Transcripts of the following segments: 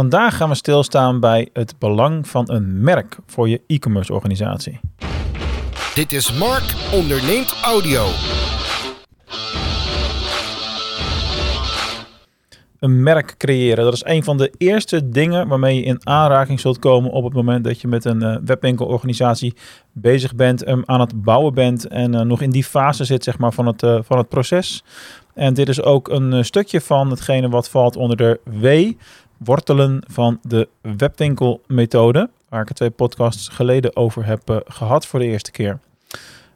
Vandaag gaan we stilstaan bij het belang van een merk voor je e-commerce organisatie. Dit is Mark onderneemt audio. Een merk creëren, dat is een van de eerste dingen waarmee je in aanraking zult komen op het moment dat je met een uh, webwinkelorganisatie bezig bent, um, aan het bouwen bent en uh, nog in die fase zit zeg maar, van, het, uh, van het proces. En dit is ook een stukje van hetgene wat valt onder de W, wortelen van de webwinkelmethode, waar ik het twee podcasts geleden over heb uh, gehad voor de eerste keer.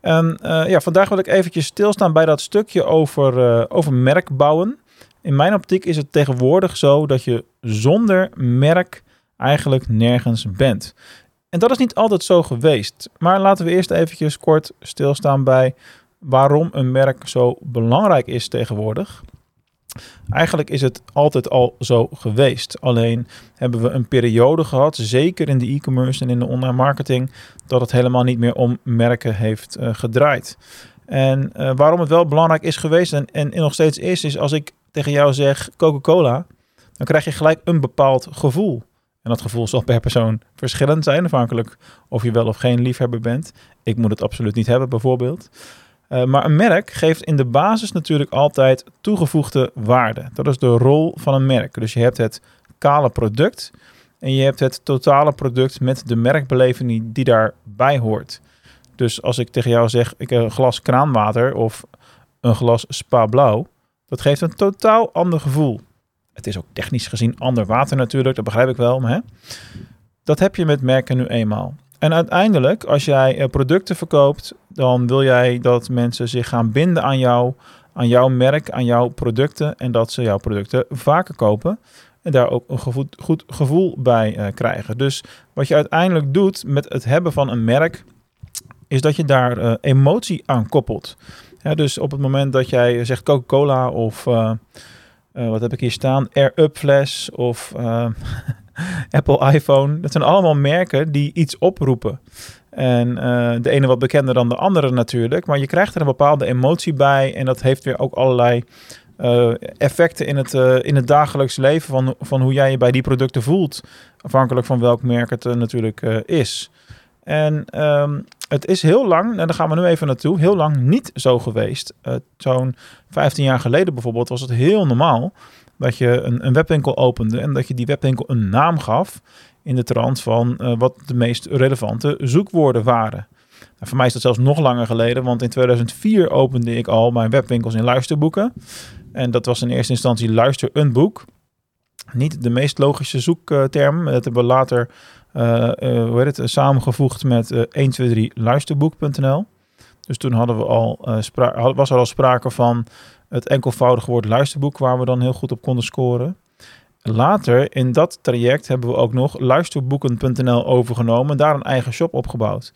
En uh, ja, vandaag wil ik eventjes stilstaan bij dat stukje over, uh, over merk bouwen. In mijn optiek is het tegenwoordig zo dat je zonder merk eigenlijk nergens bent. En dat is niet altijd zo geweest. Maar laten we eerst eventjes kort stilstaan bij waarom een merk zo belangrijk is tegenwoordig. Eigenlijk is het altijd al zo geweest. Alleen hebben we een periode gehad, zeker in de e-commerce en in de online marketing, dat het helemaal niet meer om merken heeft uh, gedraaid. En uh, waarom het wel belangrijk is geweest en, en, en nog steeds is, is als ik tegen jou zeg Coca-Cola, dan krijg je gelijk een bepaald gevoel. En dat gevoel zal per persoon verschillend zijn, afhankelijk of je wel of geen liefhebber bent. Ik moet het absoluut niet hebben, bijvoorbeeld. Uh, maar een merk geeft in de basis natuurlijk altijd toegevoegde waarde. Dat is de rol van een merk. Dus je hebt het kale product en je hebt het totale product met de merkbeleving die daarbij hoort. Dus als ik tegen jou zeg, ik heb een glas kraanwater of een glas spa blauw, dat geeft een totaal ander gevoel. Het is ook technisch gezien ander water natuurlijk, dat begrijp ik wel. Maar hè? Dat heb je met merken nu eenmaal. En uiteindelijk, als jij producten verkoopt, dan wil jij dat mensen zich gaan binden aan jou, aan jouw merk, aan jouw producten en dat ze jouw producten vaker kopen en daar ook een goed, gevoel bij uh, krijgen. Dus wat je uiteindelijk doet met het hebben van een merk, is dat je daar uh, emotie aan koppelt. Dus op het moment dat jij zegt Coca-Cola of uh, wat heb ik hier staan, Air Up Flash of Apple iPhone. Dat zijn allemaal merken die iets oproepen. En uh, de ene wat bekender dan de andere natuurlijk. Maar je krijgt er een bepaalde emotie bij. En dat heeft weer ook allerlei uh, effecten in het, uh, in het dagelijks leven. Van, van hoe jij je bij die producten voelt. Afhankelijk van welk merk het natuurlijk is. En um, het is heel lang, en daar gaan we nu even naartoe, heel lang niet zo geweest. Zo'n 15 jaar geleden bijvoorbeeld was het heel normaal dat je een, een, webwinkel opende en dat je die webwinkel een naam gaf in de trant van uh, wat de meest relevante zoekwoorden waren. Nou, voor mij is dat zelfs nog langer geleden, want in 2004 opende ik al mijn webwinkels in luisterboeken. En dat was in eerste instantie luister een boek. Niet de meest logische zoekterm. Dat hebben we later uh, uh, hoe heet het, samengevoegd met 123luisterboek.nl. Dus toen hadden we al, was er al sprake van het enkelvoudige woord luisterboek, waar we dan heel goed op konden scoren. Later in dat traject hebben we ook nog luisterboeken.nl overgenomen, daar een eigen shop opgebouwd.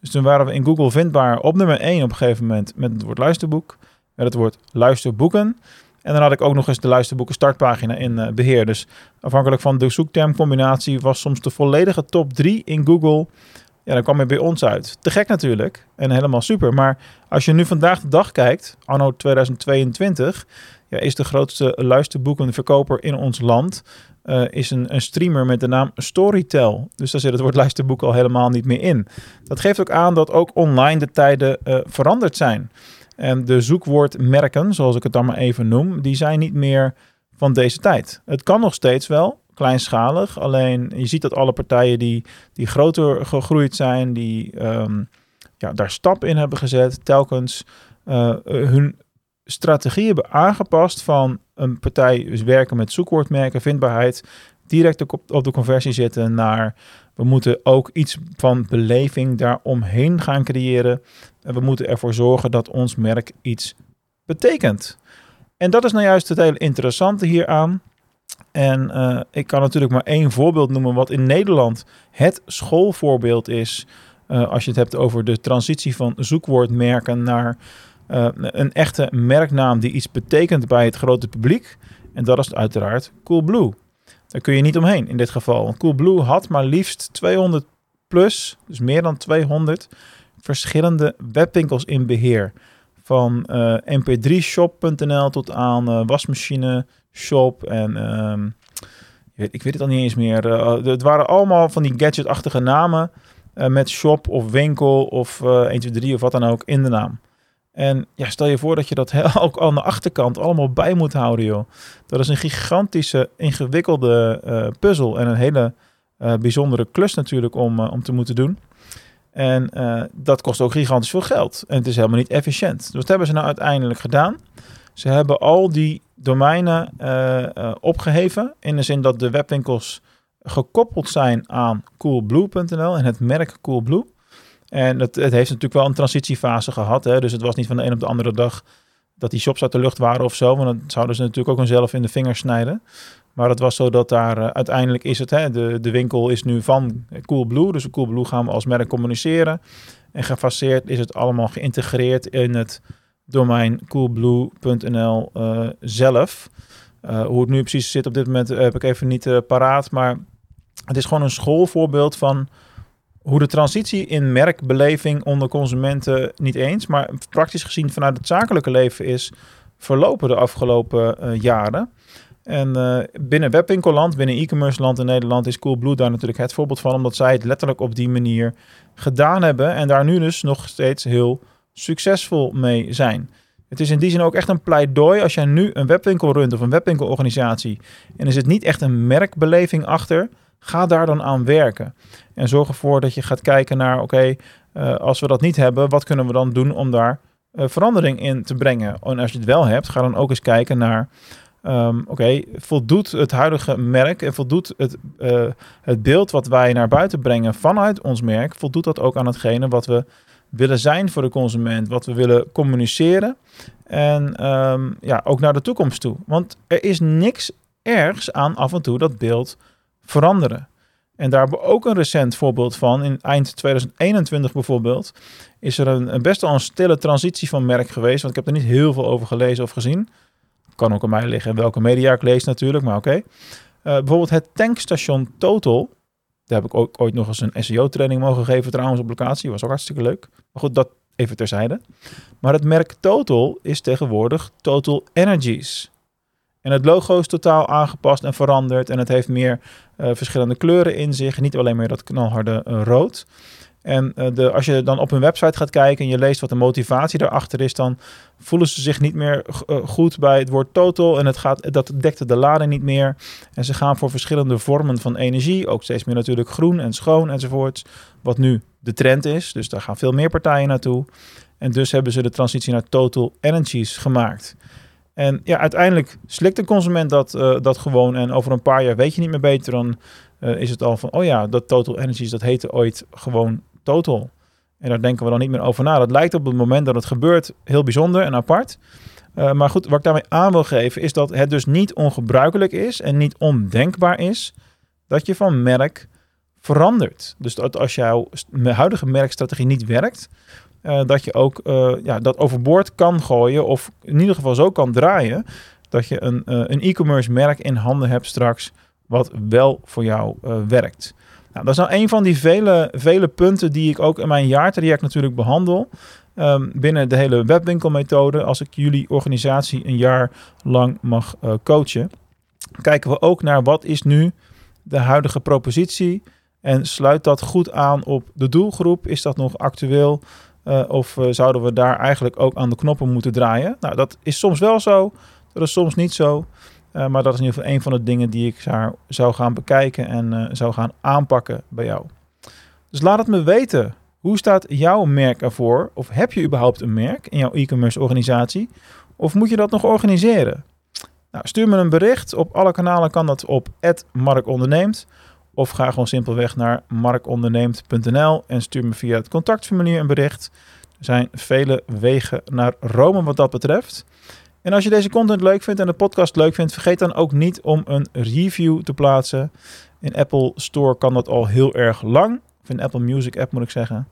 Dus toen waren we in Google vindbaar op nummer 1 op een gegeven moment met het woord luisterboek, met het woord luisterboeken. En dan had ik ook nog eens de luisterboeken startpagina in uh, beheer. Dus afhankelijk van de zoektermcombinatie was soms de volledige top 3 in Google ja, dan kwam je bij ons uit. Te gek natuurlijk. En helemaal super. Maar als je nu vandaag de dag kijkt, anno 2022, ja, is de grootste luisterboekenverkoper in ons land. Uh, is een, een, streamer met de naam Storytel. Dus daar zit het woord luisterboek al helemaal niet meer in. Dat geeft ook aan dat ook online de tijden uh, veranderd zijn. En de zoekwoordmerken, zoals ik het dan maar even noem, die zijn niet meer van deze tijd. Het kan nog steeds wel, kleinschalig. Alleen je ziet dat alle partijen die, die groter gegroeid zijn, die um, ja, daar stap in hebben gezet, telkens uh, hun strategie hebben aangepast van een partij dus werken met zoekwoordmerken, vindbaarheid, direct op, op de conversie zitten naar we moeten ook iets van beleving daaromheen gaan creëren. En we moeten ervoor zorgen dat ons merk iets betekent. En dat is nou juist het hele interessante hieraan. En uh, ik kan natuurlijk maar één voorbeeld noemen wat in Nederland het schoolvoorbeeld is. Uh, als je het hebt over de transitie van zoekwoordmerken naar uh, een echte merknaam die iets betekent bij het grote publiek. En dat is uiteraard Coolblue. Daar kun je niet omheen in dit geval. Coolblue had maar liefst 200 plus, dus meer dan 200 verschillende webwinkels in beheer. Van mp3shop.nl tot aan wasmachine shop en um, ik weet het al niet eens meer. Uh, het waren allemaal van die gadgetachtige namen met shop of winkel of uh, 1, 2, 3 of wat dan ook in de naam. En ja, stel je voor dat je dat ook aan de achterkant allemaal bij moet houden, joh. Dat is een gigantische, ingewikkelde puzzel en een hele bijzondere klus natuurlijk om, om te moeten doen. En dat kost ook gigantisch veel geld. En het is helemaal niet efficiënt. Dus wat hebben ze nou uiteindelijk gedaan? Ze hebben al die domeinen uh, opgeheven. In de zin dat de webwinkels gekoppeld zijn aan coolblue.nl en het merk Coolblue. En het, het, heeft natuurlijk wel een transitiefase gehad. Hè? Dus het was niet van de een op de andere dag dat die shops uit de lucht waren of zo. Want dan zouden ze natuurlijk ook hunzelf in de vingers snijden. Maar het was zo dat daar uh, uiteindelijk is het, hè, de, de winkel is nu van Coolblue. Dus Coolblue gaan we als merk communiceren. En gefaseerd is het allemaal geïntegreerd in het domein coolblue.nl uh, zelf. Uh, hoe het nu precies zit op dit moment heb ik even niet paraat. Maar het is gewoon een schoolvoorbeeld van hoe de transitie in merkbeleving onder consumenten niet eens, maar praktisch gezien vanuit het zakelijke leven is verlopen de afgelopen jaren. En binnen webwinkelland, binnen e-commerce land in Nederland is Coolblue daar natuurlijk het voorbeeld van, omdat zij het letterlijk op die manier gedaan hebben en daar nu dus nog steeds heel succesvol mee zijn. Het is in die zin ook echt een pleidooi als jij nu een webwinkel runt of een webwinkelorganisatie en er zit niet echt een merkbeleving achter, ga daar dan aan werken. En zorg ervoor dat je gaat kijken naar, oké, uh, als we dat niet hebben, wat kunnen we dan doen om daar uh, verandering in te brengen? En als je het wel hebt, ga dan ook eens kijken naar, um, oké, voldoet het huidige merk en voldoet het, uh, het beeld wat wij naar buiten brengen vanuit ons merk, voldoet dat ook aan hetgene wat we willen zijn voor de consument, wat we willen communiceren. En um, ja, ook naar de toekomst toe. Want er is niks ergs aan af en toe dat beeld veranderen. En daar hebben we ook een recent voorbeeld van. In eind 2021 bijvoorbeeld is er een, een best wel een stille transitie van merk geweest. Want ik heb er niet heel veel over gelezen of gezien. Kan ook aan mij liggen welke media ik lees natuurlijk, maar oké. Uh, bijvoorbeeld het tankstation Total daar heb ik ook ooit nog eens een SEO-training mogen geven trouwens op locatie. Was ook hartstikke leuk. Maar goed, dat even terzijde. Maar het merk Total is tegenwoordig Total Energies. En het logo is totaal aangepast en veranderd. En het heeft meer uh, verschillende kleuren in zich. Niet alleen meer dat knalharde uh, rood. En uh, de, als je dan op hun website gaat kijken en je leest wat de motivatie daarachter is, dan voelen ze zich niet meer goed bij het woord total. En het gaat, dat dekte de lading niet meer. En ze gaan voor verschillende vormen van energie. Ook steeds meer natuurlijk groen en schoon enzovoorts. Wat nu de trend is. Dus daar gaan veel meer partijen naartoe. En dus hebben ze de transitie naar Total Energies gemaakt. En ja, uiteindelijk slikt de consument dat, uh, dat gewoon. En over een paar jaar weet je niet meer beter. Dan uh, is het al van, oh ja, dat Total Energies, dat heette ooit gewoon Total. En daar denken we dan niet meer over na. Dat lijkt op het moment dat het gebeurt heel bijzonder en apart. Uh, maar goed, wat ik daarmee aan wil geven is dat het dus niet ongebruikelijk is en niet ondenkbaar is dat je van merk verandert. Dus dat als jouw huidige merkstrategie niet werkt, uh, dat je ook uh, ja, dat overboord kan gooien of in ieder geval zo kan draaien dat je een, een e-commerce merk in handen hebt straks wat wel voor jou werkt. Nou, dat is nou een van die vele, vele punten die ik ook in mijn jaartraject natuurlijk behandel. Um, binnen de hele webwinkelmethode, als ik jullie organisatie een jaar lang mag coachen, kijken we ook naar wat is nu de huidige propositie en sluit dat goed aan op de doelgroep? Is dat nog actueel? Uh, of uh, zouden we daar eigenlijk ook aan de knoppen moeten draaien? Nou, dat is soms wel zo, dat is soms niet zo. Uh, maar dat is in ieder geval een van de dingen die ik zou, zou gaan bekijken en zou gaan aanpakken bij jou. Dus laat het me weten. Hoe staat jouw merk ervoor? Of heb je überhaupt een merk in jouw e-commerce organisatie? Of moet je dat nog organiseren? Nou, stuur me een bericht. Op alle kanalen kan dat op @markonderneemt. Of ga gewoon simpelweg naar markonderneemt.nl en stuur me via het contactformulier een bericht. Er zijn vele wegen naar Rome wat dat betreft. En als je deze content leuk vindt en de podcast leuk vindt, vergeet dan ook niet om een review te plaatsen. In Apple Store kan dat al heel erg lang. Of in Apple Music app moet ik zeggen.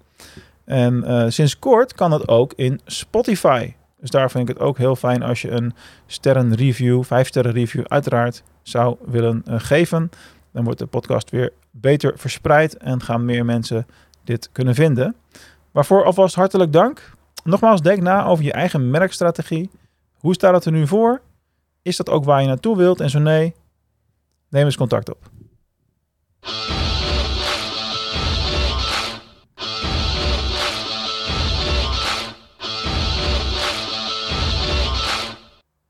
En uh, sinds kort kan dat ook in Spotify. Dus daar vind ik het ook heel fijn als je een sterren review, vijf sterren review uiteraard zou willen uh, geven. Dan wordt de podcast weer beter verspreid en gaan meer mensen dit kunnen vinden. Waarvoor alvast hartelijk dank. Nogmaals, denk na over je eigen merkstrategie. Hoe staat het er nu voor? Is dat ook waar je naartoe wilt? En zo nee, neem eens contact op.